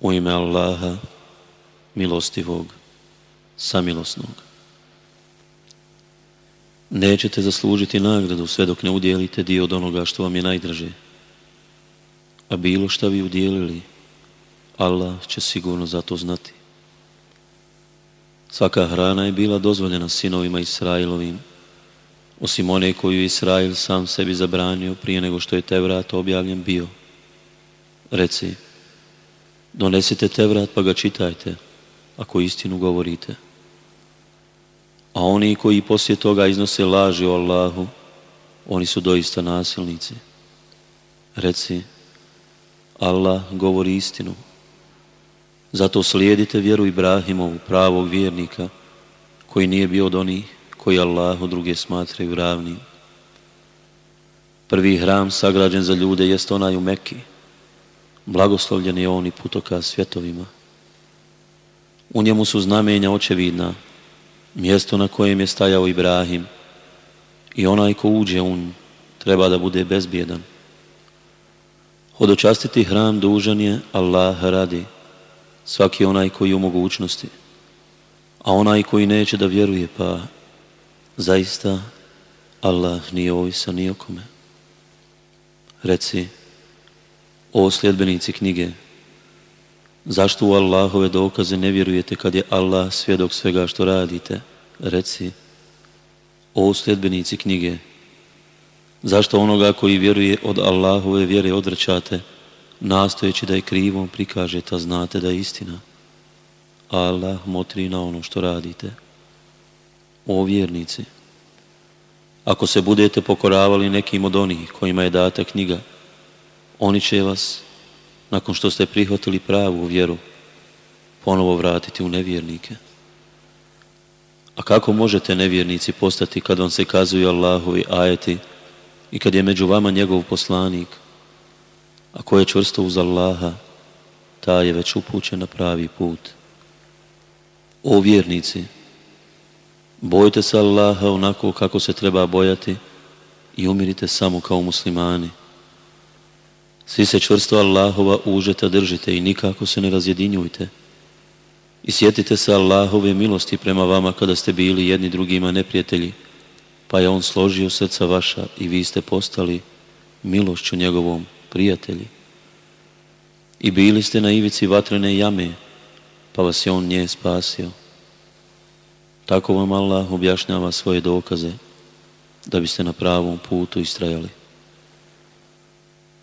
U ime Allaha, milostivog, samilosnog. Nećete zaslužiti nagradu sve dok ne udjelite dio od onoga što vam je najdraže. A bilo šta vi udjelili, Allah će sigurno za to znati. Svaka hrana je bila dozvoljena sinovima Israilovim, osim one koju je Israil sam sebi zabranio prije nego što je vrat objavljen bio. Reci, Donesite Tevrat pa ga čitajte, ako istinu govorite. A oni koji poslije toga iznose laži o Allahu, oni su doista nasilnici. Reci, Allah govori istinu. Zato slijedite vjeru Ibrahimovu, pravog vjernika, koji nije bio od onih koji Allahu druge smatraju ravnim. Prvi hram sagrađen za ljude jest onaj u Mekiji Blagoslovljen je on i putoka svjetovima. U njemu su znamenja očevidna, mjesto na kojem je stajao Ibrahim i onaj ko uđe un treba da bude bezbjedan. Hodočastiti hram dužan je Allah radi, svaki onaj koji u mogućnosti, a onaj koji neće da vjeruje pa zaista Allah nije ovisa ni o Reci, o sljedbenici knjige, zašto u Allahove dokaze ne vjerujete kad je Allah svjedok svega što radite? Reci, o sljedbenici knjige, zašto onoga koji vjeruje od Allahove vjere odvrćate, nastojeći da je krivom prikažete, a znate da je istina? Allah motri na ono što radite. O vjernici, ako se budete pokoravali nekim od onih kojima je data knjiga, oni će vas, nakon što ste prihvatili pravu vjeru, ponovo vratiti u nevjernike. A kako možete nevjernici postati kad vam se kazuju Allahovi ajeti i kad je među vama njegov poslanik? A ko je čvrsto uz Allaha, ta je već upućen na pravi put. O vjernici, bojte se Allaha onako kako se treba bojati i umirite samo kao muslimani. Svi se čvrsto Allahova užeta držite i nikako se ne razjedinjujte. I sjetite se Allahove milosti prema vama kada ste bili jedni drugima neprijatelji, pa je On složio srca vaša i vi ste postali milošću njegovom prijatelji. I bili ste na ivici vatrene jame, pa vas je On nje spasio. Tako vam Allah objašnjava svoje dokaze da biste na pravom putu istrajali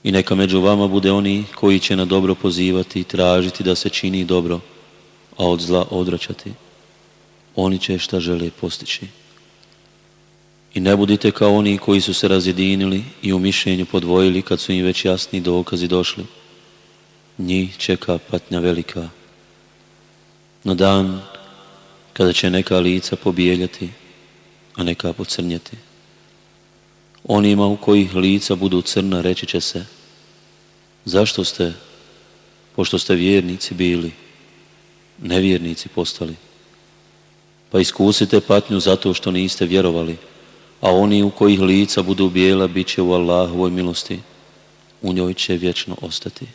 i neka među vama bude oni koji će na dobro pozivati i tražiti da se čini dobro, a od zla odvraćati. Oni će šta žele postići. I ne budite kao oni koji su se razjedinili i u mišljenju podvojili kad su im već jasni dokazi došli. Njih čeka patnja velika. Na dan kada će neka lica pobijeljati, a neka pocrnjati. Onima u kojih lica budu crna reći će se – Zašto ste, pošto ste vjernici bili, nevjernici postali? Pa iskusite patnju zato što niste vjerovali, a oni u kojih lica budu bijela bit će u Allahovoj milosti, u njoj će vječno ostati.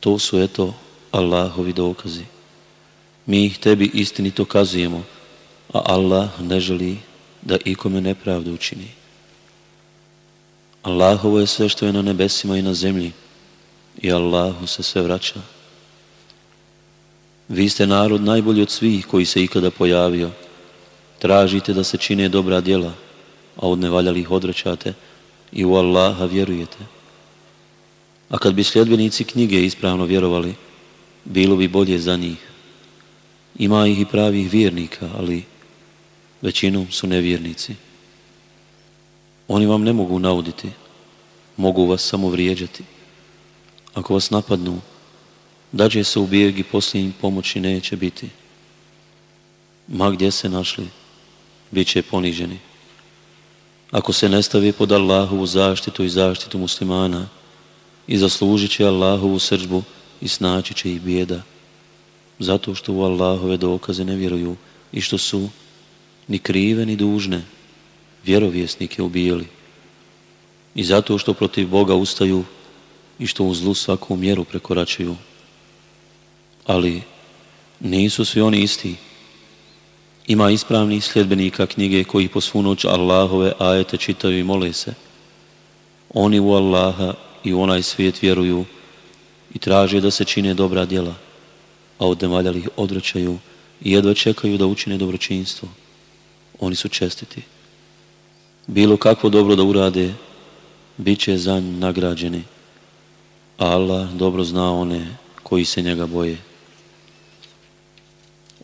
To su eto Allahovi dokazi. Mi ih tebi istinito kazujemo, a Allah ne želi da ikome nepravdu učini. Allahovo je sve što je na nebesima i na zemlji i Allahu se sve vraća. Vi ste narod najbolji od svih koji se ikada pojavio. Tražite da se čine dobra djela, a od ih odrećate i u Allaha vjerujete. A kad bi sljedbenici knjige ispravno vjerovali, bilo bi bolje za njih. Ima ih i pravih vjernika, ali većinom su nevjernici. Oni vam ne mogu nauditi, mogu vas samo vrijeđati. Ako vas napadnu, dađe se u bijeg i poslije im pomoći neće biti. Ma gdje se našli, bit će poniženi. Ako se nestavi pod Allahovu zaštitu i zaštitu muslimana i zaslužit će Allahovu sržbu i snaći će ih bijeda. Zato što u Allahove dokaze ne vjeruju i što su ni krive ni dužne vjerovjesnike ubijeli i zato što protiv Boga ustaju i što u zlu svaku mjeru prekoračuju. Ali nisu svi oni isti. Ima ispravnih sljedbenika knjige koji po svu noć Allahove ajete čitaju i mole se. Oni u Allaha i u onaj svijet vjeruju i traže da se čine dobra djela, a od ih odrećaju i jedva čekaju da učine dobročinstvo. Oni su čestiti bilo kakvo dobro da urade, bit će za nagrađeni. Allah dobro zna one koji se njega boje.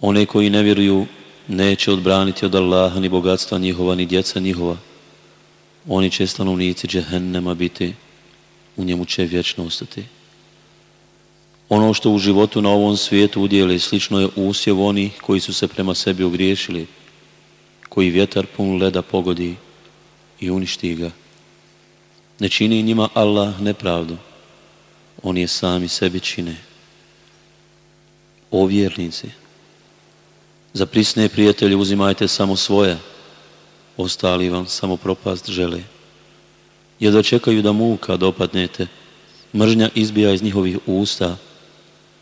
One koji ne vjeruju neće odbraniti od Allaha ni bogatstva njihova, ni djeca njihova. Oni će stanovnici džehennema biti, u njemu će vječno ostati. Ono što u životu na ovom svijetu udjeli slično je usjev onih koji su se prema sebi ogriješili, koji vjetar pun leda pogodi, i uništi ga. Ne čini njima Allah nepravdu, oni je sami sebi čine. O vjernici, za prisne prijatelje uzimajte samo svoje, ostali vam samo propast žele. da čekaju da muka dopadnete, mržnja izbija iz njihovih usta,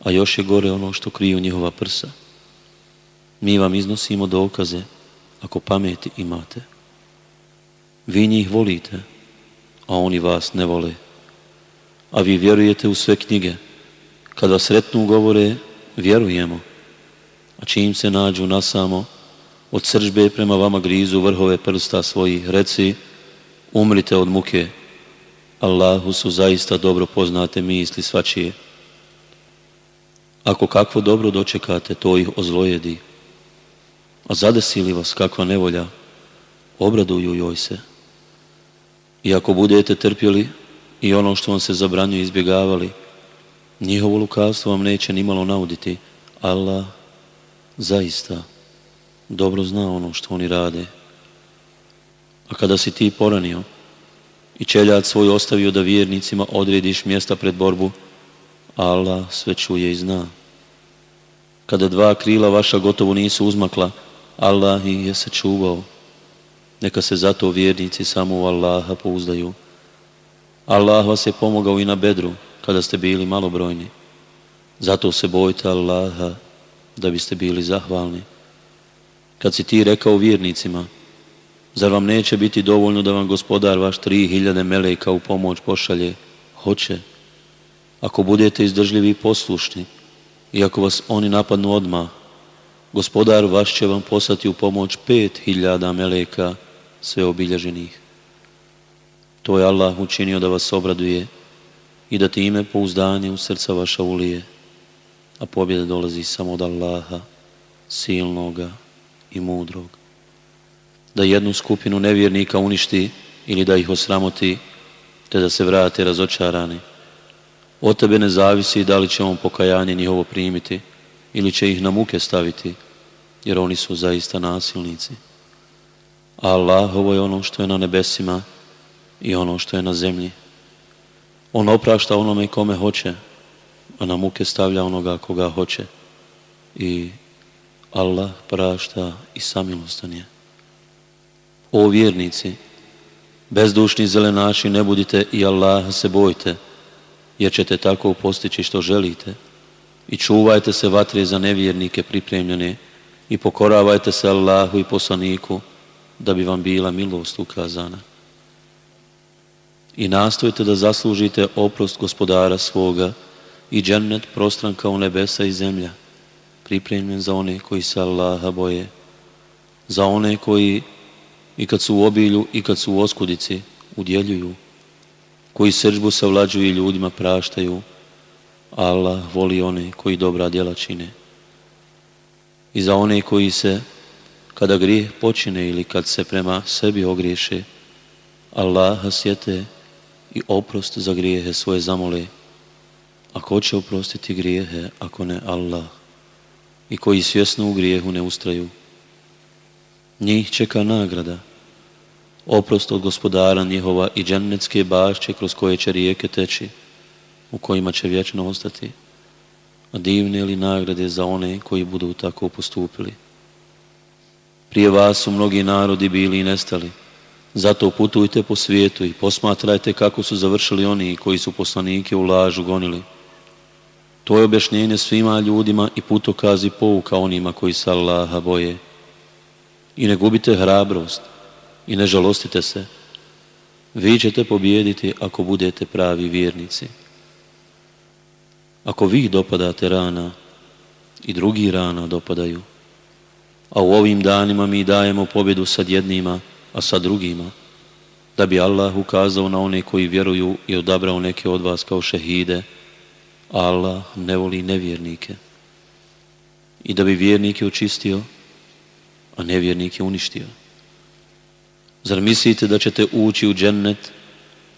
a još je gore ono što kriju njihova prsa. Mi vam iznosimo dokaze ako pameti imate vi njih volite, a oni vas ne vole. A vi vjerujete u sve knjige. Kad vas sretnu govore, vjerujemo. A čim se nađu nasamo, od sržbe prema vama grizu vrhove prsta svojih, reci, umrite od muke. Allahu su zaista dobro poznate misli svačije. Ako kakvo dobro dočekate, to ih ozlojedi. A zadesi vas kakva nevolja, obraduju joj se. I ako budete trpjeli i ono što vam se zabranjuje izbjegavali, njihovo lukavstvo vam neće nimalo nauditi. Allah zaista dobro zna ono što oni rade. A kada si ti poranio i čeljat svoj ostavio da vjernicima odrediš mjesta pred borbu, Allah sve čuje i zna. Kada dva krila vaša gotovo nisu uzmakla, Allah ih je sačuvao. Neka se zato vjernici samo u Allaha pouzdaju. Allah vas je pomogao i na bedru kada ste bili malobrojni. Zato se bojite Allaha da biste bili zahvalni. Kad si ti rekao vjernicima, zar vam neće biti dovoljno da vam gospodar vaš tri hiljade meleka u pomoć pošalje? Hoće. Ako budete izdržljivi i poslušni, i ako vas oni napadnu odmah, gospodar vaš će vam poslati u pomoć pet hiljada meleka sve obilježenih. To je Allah učinio da vas obraduje i da time pouzdanje u srca vaša ulije, a pobjeda dolazi samo od Allaha, silnoga i mudrog. Da jednu skupinu nevjernika uništi ili da ih osramoti, te da se vrate razočarani. Od tebe ne zavisi da li će on pokajanje njihovo primiti ili će ih na muke staviti, jer oni su zaista nasilnici ovo je ono što je na nebesima i ono što je na zemlji. On oprašta onome kome hoće, a na muke stavlja onoga koga hoće. I Allah prašta i samilostan je. O vjernici, bezdušni zelenaši ne budite i Allah se bojte, jer ćete tako postići što želite. I čuvajte se vatre za nevjernike pripremljene i pokoravajte se Allahu i poslaniku, da bi vam bila milost ukazana. I nastojte da zaslužite oprost gospodara svoga i džennet prostran kao nebesa i zemlja, pripremljen za one koji se Allaha boje, za one koji i kad su u obilju i kad su u oskudici udjeljuju, koji srđbu savlađuju i ljudima praštaju, Allah voli one koji dobra djela čine. I za one koji se kada grijeh počine ili kad se prema sebi ogriješe, Allaha sjete i oprost za grijehe svoje zamole. A ko će oprostiti grijehe ako ne Allah? I koji svjesno u grijehu ne ustraju. Njih čeka nagrada, oprost od gospodara njihova i džennetske bašće kroz koje će rijeke teći, u kojima će vječno ostati. A divne li nagrade za one koji budu tako postupili? Prije vas su mnogi narodi bili i nestali. Zato putujte po svijetu i posmatrajte kako su završili oni koji su poslanike u lažu gonili. To je objašnjenje svima ljudima i putokazi pouka onima koji se Allaha boje. I ne gubite hrabrost i ne žalostite se. Vi ćete pobijediti ako budete pravi vjernici. Ako vi dopadate rana i drugi rana dopadaju, a u ovim danima mi dajemo pobjedu sad jednima, a sad drugima. Da bi Allah ukazao na one koji vjeruju i odabrao neke od vas kao šehide. Allah ne voli nevjernike. I da bi vjernike očistio, a nevjernike uništio. Zar mislite da ćete ući u džennet,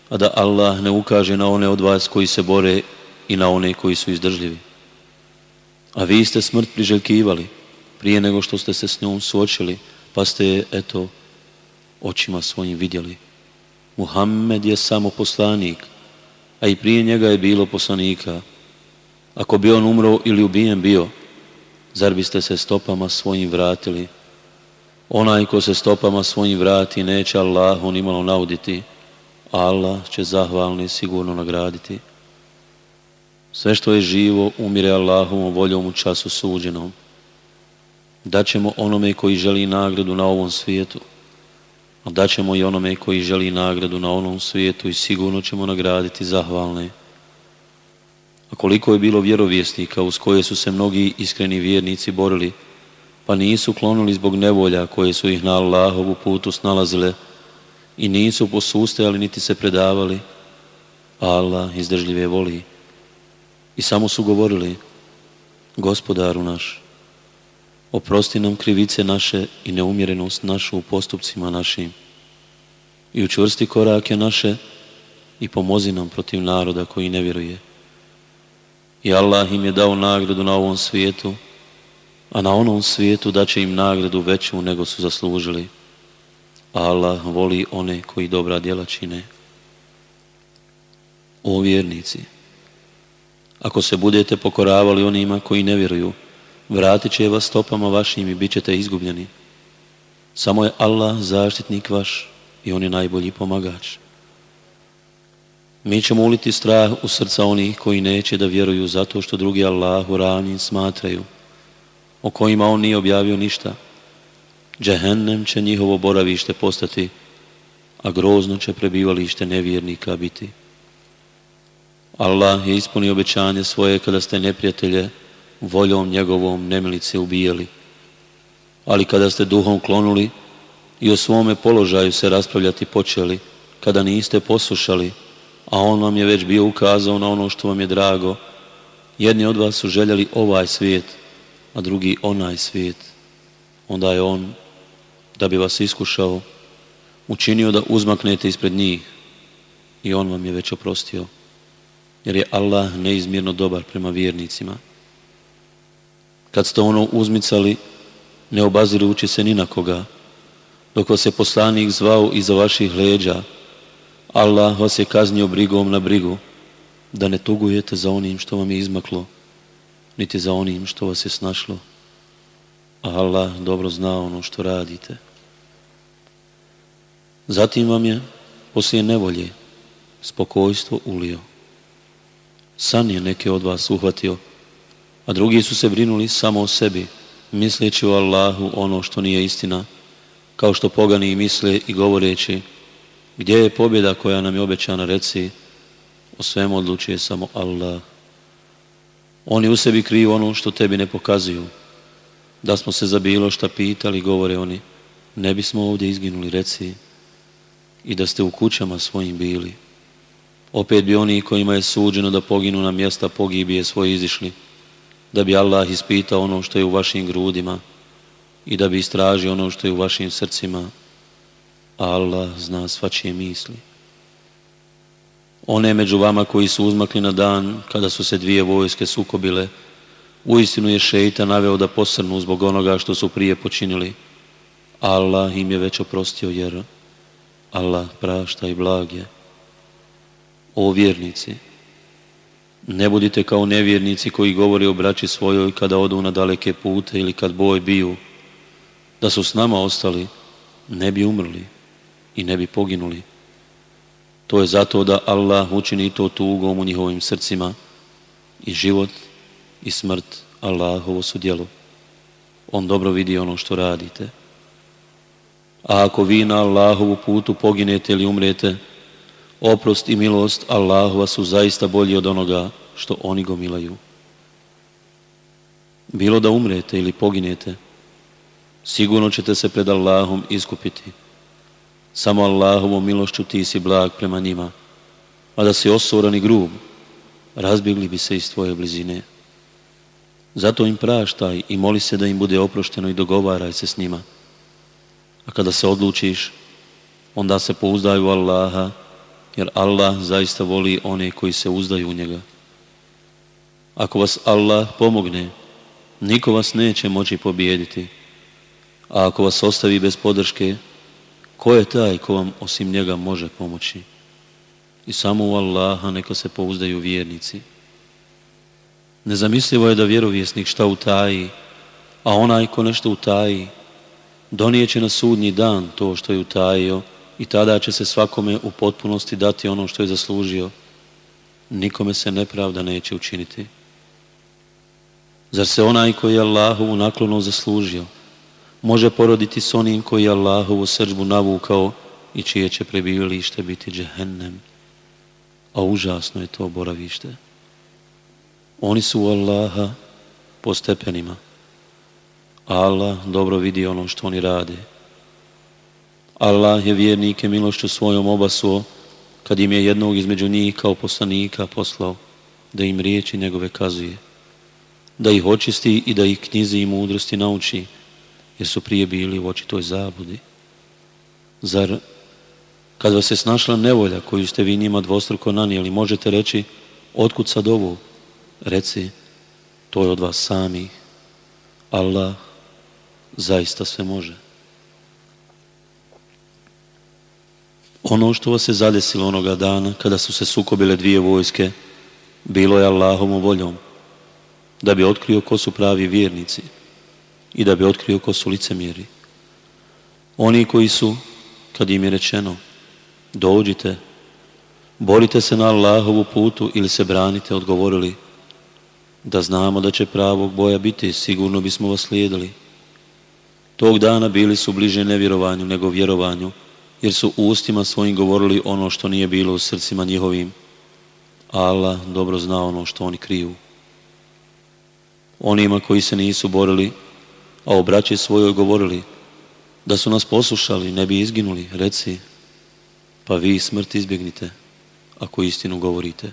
a da Allah ne ukaže na one od vas koji se bore i na one koji su izdržljivi? A vi ste smrt priželjkivali, prije nego što ste se s njom suočili, pa ste je, eto, očima svojim vidjeli. Muhammed je samo poslanik, a i prije njega je bilo poslanika. Ako bi on umro ili ubijen bio, zar biste se stopama svojim vratili? Onaj ko se stopama svojim vrati neće Allahu nimalo nauditi, Allah će zahvalni sigurno nagraditi. Sve što je živo umire Allahovom voljom u času suđenom ćemo onome koji želi nagradu na ovom svijetu, a ćemo i onome koji želi nagradu na onom svijetu i sigurno ćemo nagraditi zahvalne. A koliko je bilo vjerovjesnika uz koje su se mnogi iskreni vjernici borili, pa nisu klonili zbog nevolja koje su ih na Allahovu putu snalazile i nisu posustajali niti se predavali, Allah izdržljive voli. I samo su govorili, gospodaru naš, Oprosti nam krivice naše i neumjerenost našu u postupcima našim. I učvrsti korake naše i pomozi nam protiv naroda koji ne vjeruje. I Allah im je dao nagradu na ovom svijetu, a na onom svijetu da će im nagradu veću nego su zaslužili. Allah voli one koji dobra djela čine. O vjernici, ako se budete pokoravali onima koji ne vjeruju, Vratit će vas stopama vašim i bit ćete izgubljeni. Samo je Allah zaštitnik vaš i on je najbolji pomagač. Mi ćemo uliti strah u srca onih koji neće da vjeruju zato što drugi Allahu ranim smatraju, o kojima on nije objavio ništa. Džehennem će njihovo boravište postati, a grozno će prebivalište nevjernika biti. Allah je ispunio obećanje svoje kada ste neprijatelje voljom njegovom nemilice ubijeli. Ali kada ste duhom klonuli i o svome položaju se raspravljati počeli, kada niste poslušali, a on vam je već bio ukazao na ono što vam je drago, jedni od vas su željeli ovaj svijet, a drugi onaj svijet. Onda je on, da bi vas iskušao, učinio da uzmaknete ispred njih i on vam je već oprostio, jer je Allah neizmjerno dobar prema vjernicima. Kad ste ono uzmicali, ne obazirujući se ni na koga, dok vas je poslanik zvao iza vaših leđa, Allah vas je kaznio brigom na brigu, da ne tugujete za onim što vam je izmaklo, niti za onim što vas je snašlo. A Allah dobro zna ono što radite. Zatim vam je, poslije nevolje, spokojstvo ulio. San je neke od vas uhvatio, a drugi su se brinuli samo o sebi, misleći o Allahu ono što nije istina, kao što pogani i misle i govoreći, gdje je pobjeda koja nam je obećana, reci, o svemu odlučuje samo Allah. Oni u sebi kriju ono što tebi ne pokazuju. Da smo se za bilo šta pitali, govore oni, ne bismo ovdje izginuli, reci, i da ste u kućama svojim bili. Opet bi oni kojima je suđeno da poginu na mjesta pogibije svoje izišli, da bi Allah ispitao ono što je u vašim grudima i da bi istražio ono što je u vašim srcima. Allah zna svačije misli. One među vama koji su uzmakli na dan kada su se dvije vojske sukobile, uistinu je šeita naveo da posrnu zbog onoga što su prije počinili. Allah im je već oprostio jer Allah prašta i blag je. O vjernici! Ne budite kao nevjernici koji govori o braći svojoj kada odu na daleke pute ili kad boj biju. Da su s nama ostali, ne bi umrli i ne bi poginuli. To je zato da Allah učini to tugom u njihovim srcima i život i smrt Allahovo su djelo. On dobro vidi ono što radite. A ako vi na Allahovu putu poginete ili umrete, oprost i milost Allahova su zaista bolji od onoga što oni gomilaju. Bilo da umrete ili poginete, sigurno ćete se pred Allahom iskupiti. Samo Allahovom milošću ti si blag prema njima, a da si osoran i grub, razbjegli bi se iz tvoje blizine. Zato im praštaj i moli se da im bude oprošteno i dogovaraj se s njima. A kada se odlučiš, onda se pouzdaju u Allaha jer Allah zaista voli one koji se uzdaju u njega. Ako vas Allah pomogne, niko vas neće moći pobijediti. A ako vas ostavi bez podrške, ko je taj ko vam osim njega može pomoći? I samo u Allaha neka se pouzdaju vjernici. Nezamislivo je da vjerovjesnik šta utaji, a onaj ko nešto utaji, donijeće na sudnji dan to što je utajio, i tada će se svakome u potpunosti dati ono što je zaslužio. Nikome se nepravda neće učiniti. Zar se onaj koji je Allahovu naklonu zaslužio može poroditi s onim koji je Allahovu srđbu navukao i čije će prebivilište biti džehennem? A užasno je to boravište. Oni su u Allaha po stepenima. Allah dobro vidi ono što oni rade Allah je vjernike milošću svojom obasuo, kad im je jednog između njih kao poslanika poslao, da im riječi njegove kazuje, da ih očisti i da ih knjizi i mudrosti nauči, jer su prije bili u očitoj zabudi. Zar, kad vas je snašla nevolja koju ste vi njima dvostruko nanijeli, možete reći, otkud sad ovo? Reci, to je od vas samih. Allah zaista sve može. Ono što vas je zadesilo onoga dana kada su se sukobile dvije vojske, bilo je Allahom voljom, da bi otkrio ko su pravi vjernici i da bi otkrio ko su licemjeri. Oni koji su, kad im je rečeno, dođite, borite se na Allahovu putu ili se branite, odgovorili, da znamo da će pravo boja biti, sigurno bismo vas slijedili. Tog dana bili su bliže nevjerovanju nego vjerovanju, jer su ustima svojim govorili ono što nije bilo u srcima njihovim. Allah dobro zna ono što oni kriju. Onima koji se nisu borili, a o braći svojoj govorili, da su nas poslušali, ne bi izginuli, reci, pa vi smrt izbjegnite, ako istinu govorite.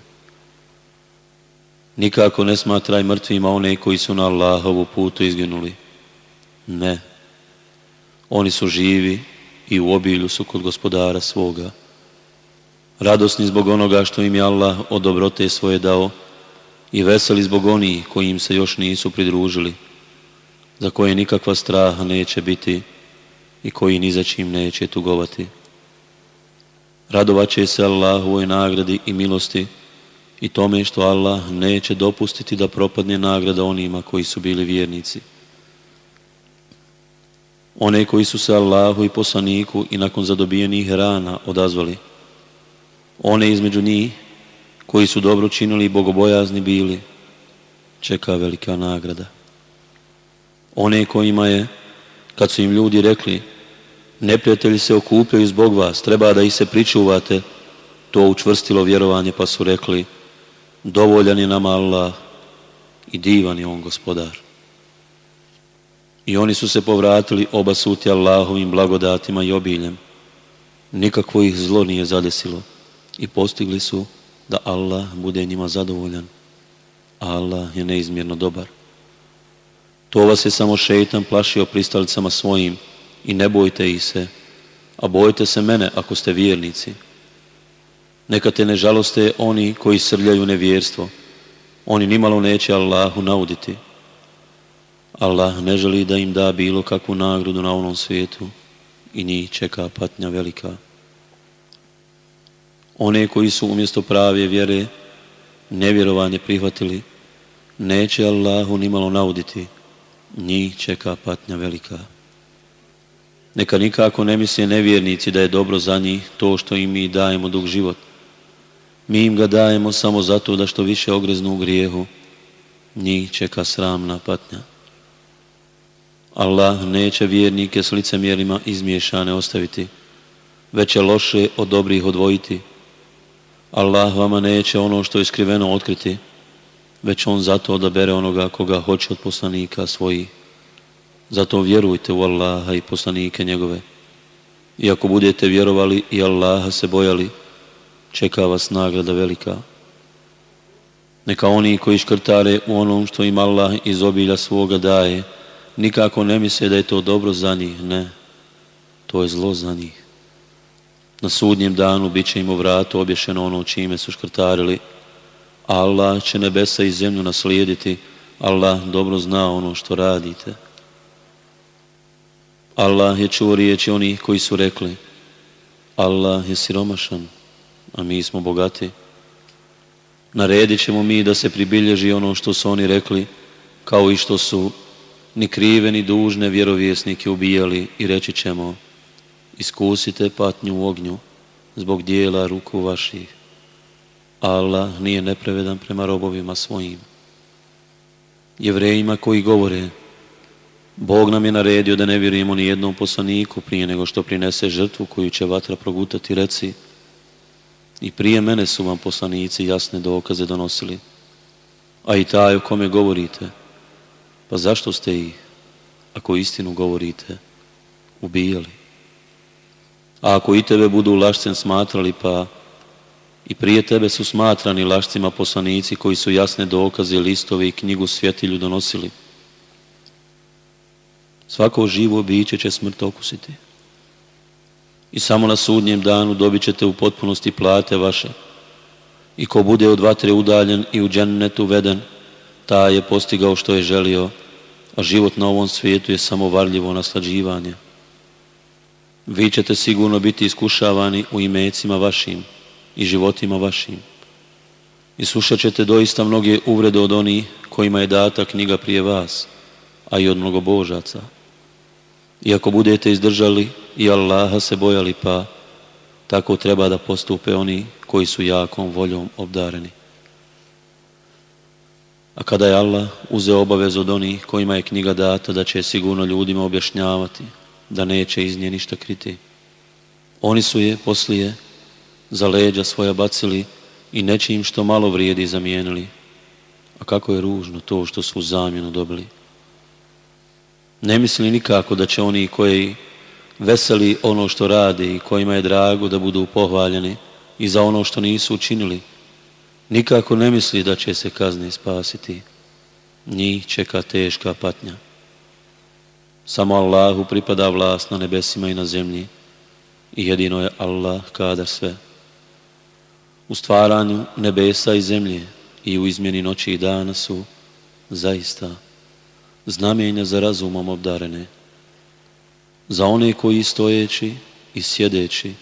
Nikako ne smatraj mrtvima one koji su na Allahovu putu izginuli. Ne. Oni su živi i u obilju su kod gospodara svoga. Radosni zbog onoga što im je Allah od dobrote svoje dao i veseli zbog onih koji im se još nisu pridružili, za koje nikakva straha neće biti i koji ni za čim neće tugovati. se Allah se ovoj nagradi i milosti i tome što Allah neće dopustiti da propadne nagrada onima koji su bili vjernici one koji su se Allahu i poslaniku i nakon zadobijenih rana odazvali. One između njih koji su dobro činili i bogobojazni bili, čeka velika nagrada. One kojima je, kad su im ljudi rekli, neprijatelji se okupljaju zbog vas, treba da ih se pričuvate, to učvrstilo vjerovanje pa su rekli, dovoljan je nama Allah i divan je on gospodar i oni su se povratili oba suti Allahovim blagodatima i obiljem. Nikakvo ih zlo nije zadesilo i postigli su da Allah bude njima zadovoljan. Allah je neizmjerno dobar. To vas je samo šeitan plašio pristalicama svojim i ne bojte ih se, a bojte se mene ako ste vjernici. Neka te ne žaloste oni koji srljaju nevjerstvo. Oni nimalo neće Allahu nauditi. Allah ne želi da im da bilo kakvu nagradu na onom svijetu i njih čeka patnja velika. One koji su umjesto prave vjere nevjerovanje prihvatili, neće Allahu nimalo nauditi, njih čeka patnja velika. Neka nikako ne misle nevjernici da je dobro za njih to što im mi dajemo dug život. Mi im ga dajemo samo zato da što više ogreznu u grijehu, njih čeka sramna patnja. Allah neće vjernike s licemjerima izmiješane ostaviti, već je loše od dobrih odvojiti. Allah vama neće ono što je skriveno otkriti, već on zato odabere onoga koga hoće od poslanika svojih. Zato vjerujte u Allaha i poslanike njegove. I ako budete vjerovali i Allaha se bojali, čeka vas nagrada velika. Neka oni koji škrtare u onom što im Allah iz obilja svoga daje, nikako ne misle da je to dobro za njih, ne. To je zlo za njih. Na sudnjem danu bit će im u vratu obješeno ono čime su škrtarili. Allah će nebesa i zemlju naslijediti. Allah dobro zna ono što radite. Allah je čuo riječi onih koji su rekli Allah je siromašan, a mi smo bogati. Naredit ćemo mi da se pribilježi ono što su oni rekli, kao i što su ni krive ni dužne vjerovjesnike ubijali i reći ćemo iskusite patnju u ognju zbog dijela ruku vaših. Allah nije neprevedan prema robovima svojim. Jevrejima koji govore Bog nam je naredio da ne vjerujemo ni jednom poslaniku prije nego što prinese žrtvu koju će vatra progutati reci i prije mene su vam poslanici jasne dokaze donosili, a i taj o kome govorite – pa zašto ste ih, ako istinu govorite, ubijali? A ako i tebe budu lašcem smatrali, pa i prije tebe su smatrani lašcima poslanici koji su jasne dokaze, listove i knjigu svjetilju donosili. Svako živo biće će smrt okusiti. I samo na sudnjem danu dobit ćete u potpunosti plate vaše. I ko bude od vatre udaljen i u džennetu veden, ta je postigao što je želio, a život na ovom svijetu je samo varljivo naslađivanje. Vi ćete sigurno biti iskušavani u imecima vašim i životima vašim. I slušat ćete doista mnoge uvrede od onih kojima je data knjiga prije vas, a i od mnogobožaca. I ako budete izdržali i Allaha se bojali pa, tako treba da postupe oni koji su jakom voljom obdareni. A kada je Allah uzeo obavezu od onih kojima je knjiga data da će je sigurno ljudima objašnjavati, da neće iz nje ništa kriti. Oni su je poslije za leđa svoja bacili i im što malo vrijedi zamijenili. A kako je ružno to što su u zamjenu dobili. Ne misli nikako da će oni koji veseli ono što radi i kojima je drago da budu pohvaljeni i za ono što nisu učinili, nikako ne misli da će se kazni spasiti. Njih čeka teška patnja. Samo Allahu pripada vlast na nebesima i na zemlji i jedino je Allah kadar sve. U stvaranju nebesa i zemlje i u izmjeni noći i dana su zaista znamenja za razumom obdarene. Za one koji stojeći i sjedeći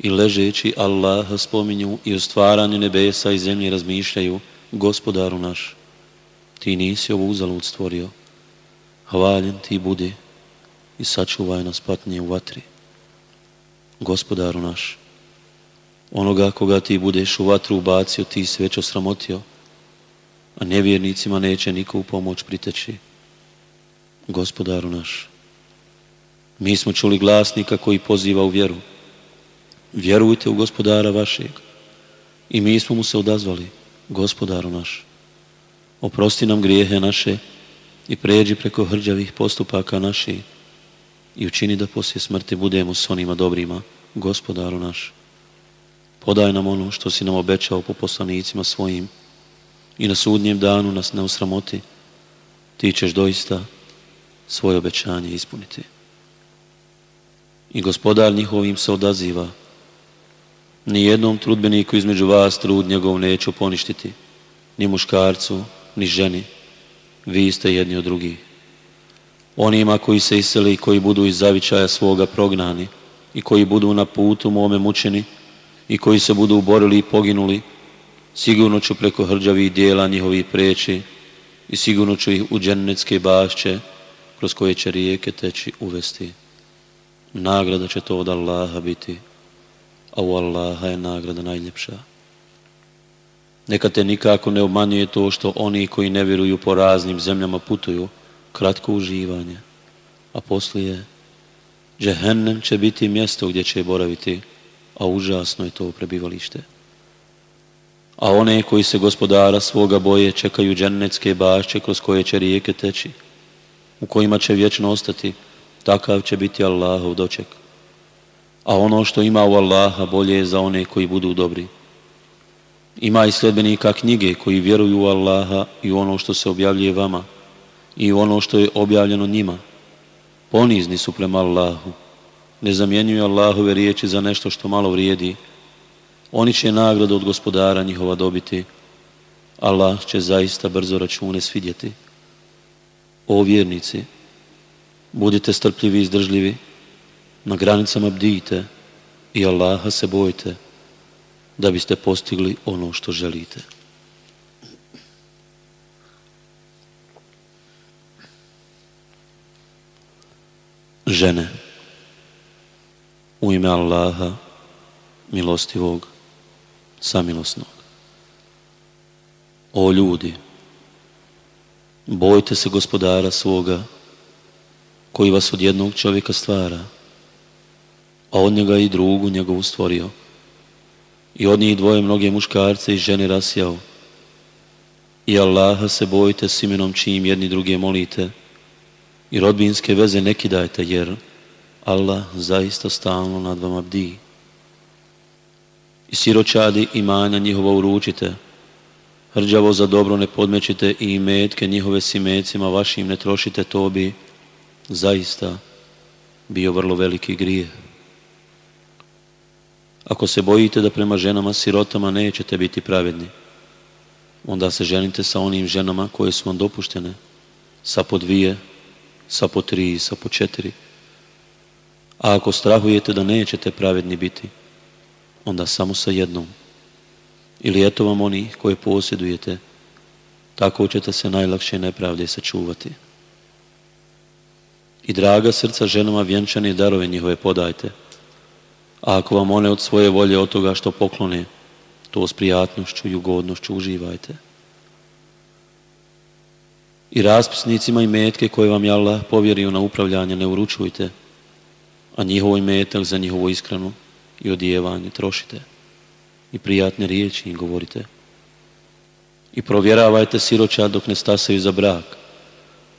i ležeći Allah spominju i o stvaranju nebesa i zemlje razmišljaju, gospodaru naš, ti nisi ovu uzalud stvorio, hvaljen ti budi i sačuvaj nas patnije u vatri. Gospodaru naš, onoga koga ti budeš u vatru ubacio, ti si već osramotio, a nevjernicima neće niko u pomoć priteći. Gospodaru naš, mi smo čuli glasnika koji poziva u vjeru, vjerujte u gospodara vašeg. I mi smo mu se odazvali, gospodaru naš. Oprosti nam grijehe naše i pređi preko hrđavih postupaka naših i učini da poslije smrti budemo s onima dobrima, gospodaru naš. Podaj nam ono što si nam obećao po poslanicima svojim i na sudnjem danu nas ne usramoti. Ti ćeš doista svoje obećanje ispuniti. I gospodar njihovim se odaziva Nijednom trudbeniku između vas trud njegov neću poništiti, ni muškarcu, ni ženi. Vi ste jedni od drugih. Onima koji se iseli i koji budu iz zavičaja svoga prognani i koji budu na putu mome mučeni i koji se budu borili i poginuli, sigurno ću preko hrđavih dijela njihovih preći i sigurno ću ih u dženecke bašće kroz koje će rijeke teći uvesti. Nagrada će to od Allaha biti a u Allaha je nagrada najljepša. Neka te nikako ne obmanjuje to što oni koji ne vjeruju po raznim zemljama putuju, kratko uživanje, a poslije Džehennem će biti mjesto gdje će boraviti, a užasno je to prebivalište. A one koji se gospodara svoga boje čekaju džennecke bašće kroz koje će rijeke teći, u kojima će vječno ostati, takav će biti Allahov doček a ono što ima u Allaha bolje je za one koji budu dobri. Ima i sljedbenika knjige koji vjeruju u Allaha i u ono što se objavljuje vama i u ono što je objavljeno njima. Ponizni su prema Allahu. Ne zamjenjuju Allahove riječi za nešto što malo vrijedi. Oni će nagradu od gospodara njihova dobiti. Allah će zaista brzo račune svidjeti. O vjernici, budite strpljivi i izdržljivi na granicama bdijte i Allaha se bojte da biste postigli ono što želite. Žene, u ime Allaha, milostivog, samilosnog. O ljudi, bojte se gospodara svoga koji vas od jednog čovjeka stvara a od njega i drugu njegovu stvorio. I od njih dvoje mnoge muškarce i žene rasjao. I Allaha se bojite s imenom čijim jedni druge molite. I rodbinske veze ne kidajte jer Allah zaista stalno nad vama bdi. I siročadi imanja njihova uručite. Hrđavo za dobro ne podmećite i imetke njihove simecima vašim ne trošite, to bi zaista bio vrlo veliki grijeh. Ako se bojite da prema ženama sirotama nećete biti pravedni, onda se ženite sa onim ženama koje su vam dopuštene, sa po dvije, sa po tri, sa po četiri. A ako strahujete da nećete pravedni biti, onda samo sa jednom. Ili eto vam oni koje posjedujete, tako ćete se najlakše nepravde sačuvati. I draga srca ženama vjenčani darove njihove podajte, ako vam one od svoje volje od toga što poklone, to s prijatnošću i ugodnošću uživajte. I raspisnicima i metke koje vam je povjerio na upravljanje ne uručujte, a njihovoj metak za njihovu iskranu i odijevanje trošite i prijatne riječi im govorite. I provjeravajte siroća dok ne stasaju za brak,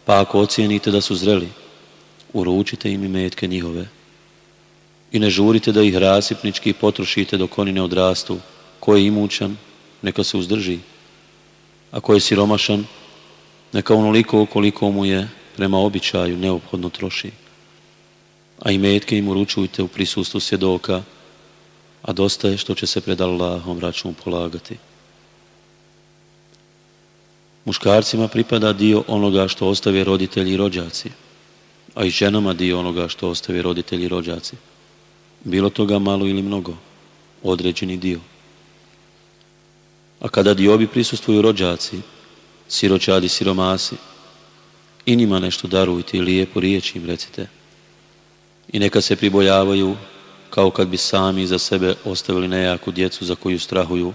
pa ako ocijenite da su zreli, uručite im i metke njihove i ne žurite da ih rasipnički potrošite dok oni ne odrastu. Ko je imućan, neka se uzdrži. A ko je siromašan, neka onoliko koliko mu je prema običaju neophodno troši. A i metke im uručujte u prisustvu svjedoka, a dosta je što će se pred Allahom račun polagati. Muškarcima pripada dio onoga što ostave roditelji i rođaci, a i ženama dio onoga što ostave roditelji i rođaci. Bilo toga malo ili mnogo, određeni dio. A kada diobi prisustuju rođaci, siročadi, siromasi, i njima nešto darujte i lijepo riječi im recite. I neka se pribojavaju kao kad bi sami za sebe ostavili nejaku djecu za koju strahuju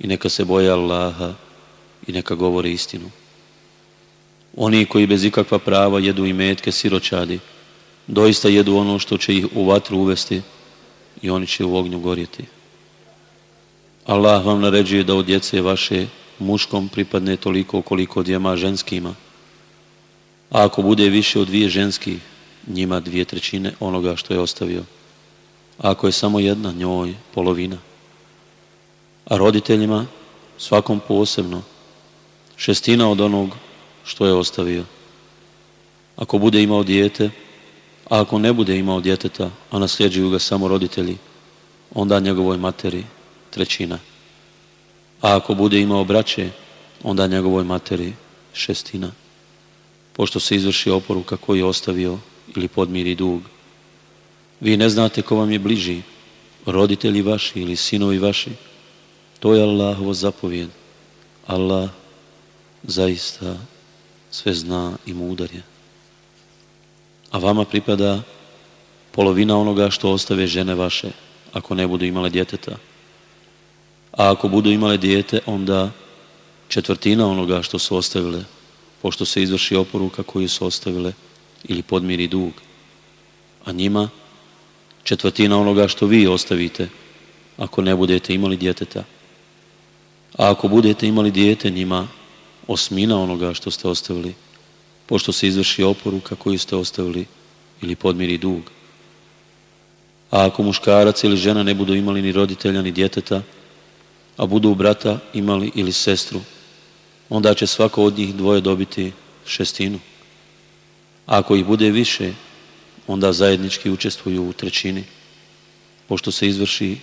i neka se boje Allaha i neka govore istinu. Oni koji bez ikakva prava jedu i metke siročadi, doista jedu ono što će ih u vatru uvesti i oni će u ognju gorjeti. Allah vam naređuje da od djece vaše muškom pripadne toliko koliko djema ženskima. A ako bude više od dvije ženski, njima dvije trećine onoga što je ostavio. A ako je samo jedna, njoj polovina. A roditeljima, svakom posebno, šestina od onog što je ostavio. Ako bude imao dijete, a ako ne bude imao djeteta, a nasljeđuju ga samo roditelji, onda njegovoj materi trećina. A ako bude imao braće, onda njegovoj materi šestina. Pošto se izvrši oporuka koji je ostavio ili podmiri dug. Vi ne znate ko vam je bliži, roditelji vaši ili sinovi vaši. To je Allahovo zapovjed. Allah zaista sve zna i mudar je a vama pripada polovina onoga što ostave žene vaše, ako ne budu imale djeteta. A ako budu imale dijete, onda četvrtina onoga što su ostavile, pošto se izvrši oporuka koju su ostavile ili podmiri dug. A njima četvrtina onoga što vi ostavite, ako ne budete imali djeteta. A ako budete imali dijete njima, osmina onoga što ste ostavili, pošto se izvrši oporuka koju ste ostavili ili podmiri dug. A ako muškarac ili žena ne budu imali ni roditelja ni djeteta, a budu brata imali ili sestru, onda će svako od njih dvoje dobiti šestinu. A ako ih bude više, onda zajednički učestvuju u trećini, pošto se izvrši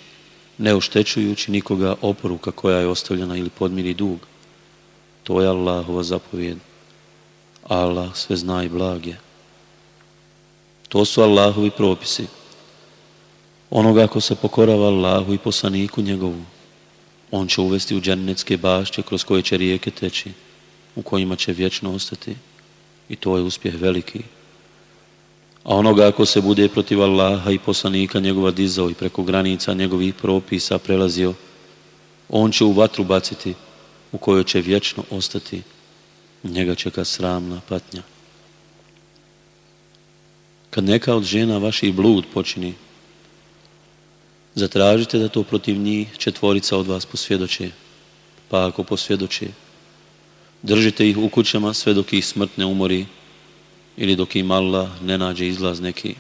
ne oštećujući nikoga oporuka koja je ostavljena ili podmiri dug. To je Allahova zapovjed. Allah sve zna i blag je. To su Allahovi propisi. Onoga ako se pokorava Allahu i poslaniku njegovu, on će uvesti u džennetske bašće kroz koje će rijeke teći, u kojima će vječno ostati. I to je uspjeh veliki. A onoga ako se bude protiv Allaha i poslanika njegova dizao i preko granica njegovih propisa prelazio, on će u vatru baciti u kojoj će vječno ostati njega čeka sramna patnja. Kad neka od žena vaši blud počini, zatražite da to protiv njih četvorica od vas posvjedoče. Pa ako posvjedoče, držite ih u kućama sve dok ih smrt ne umori ili dok im Allah ne nađe izlaz neki.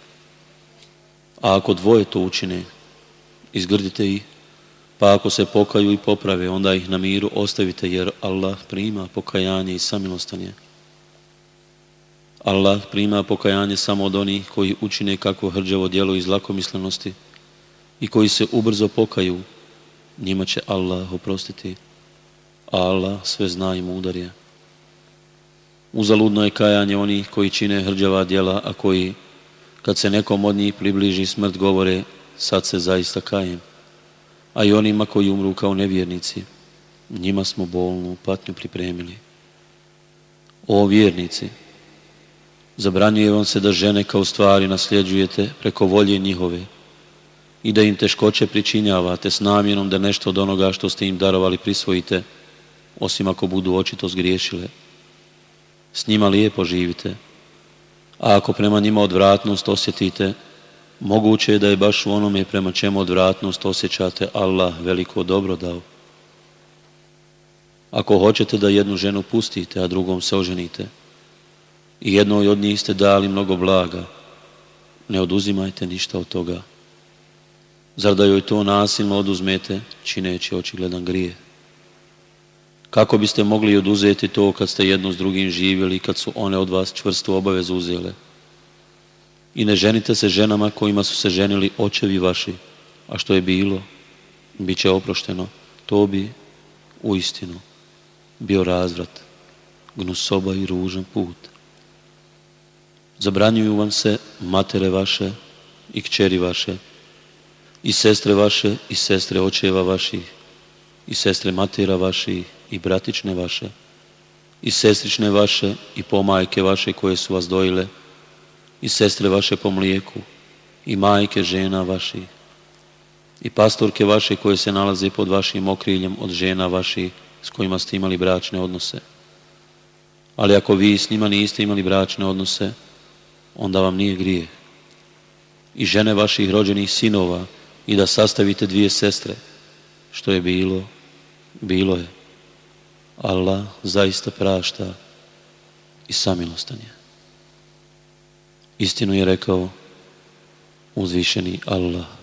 A ako dvoje to učine, izgrdite ih pa ako se pokaju i poprave, onda ih na miru ostavite jer Allah prima pokajanje i samilostanje. Allah prima pokajanje samo od onih koji učine kakvo hrđavo djelo iz lakomislenosti i koji se ubrzo pokaju, njima će Allah oprostiti. A Allah sve zna i mudar je. Uzaludno je kajanje onih koji čine hrđava djela, a koji, kad se nekom od njih približi smrt, govore, sad se zaista kajem a i onima koji umru kao nevjernici. Njima smo bolnu patnju pripremili. O vjernici, zabranjuje vam se da žene kao stvari nasljeđujete preko volje njihove i da im teškoće pričinjavate s namjenom da nešto od onoga što ste im darovali prisvojite, osim ako budu očito zgriješile. S njima lijepo živite, a ako prema njima odvratnost osjetite, Moguće je da je baš u onome prema čemu odvratnost osjećate Allah veliko dobro dao. Ako hoćete da jednu ženu pustite, a drugom se oženite, i jednoj od njih ste dali mnogo blaga, ne oduzimajte ništa od toga. Zar da joj to nasilno oduzmete, čineći očigledan grije? Kako biste mogli oduzeti to kad ste jedno s drugim živjeli, kad su one od vas čvrstu obavezu uzele? i ne ženite se ženama kojima su se ženili očevi vaši, a što je bilo, bit će oprošteno. To bi u istinu bio razvrat, gnusoba i ružan put. Zabranjuju vam se matere vaše i kćeri vaše, i sestre vaše i sestre očeva vaših, i sestre matera vaših i bratične vaše, i sestrične vaše i pomajke vaše koje su vas dojile, i sestre vaše po mlijeku i majke žena vaših i pastorke vaše koje se nalaze pod vašim okriljem od žena vaših s kojima ste imali bračne odnose. Ali ako vi s njima niste imali bračne odnose, onda vam nije grije. I žene vaših rođenih sinova i da sastavite dvije sestre, što je bilo, bilo je. Allah zaista prašta i samilostan je. Istinu je rekao uzvišeni Allah.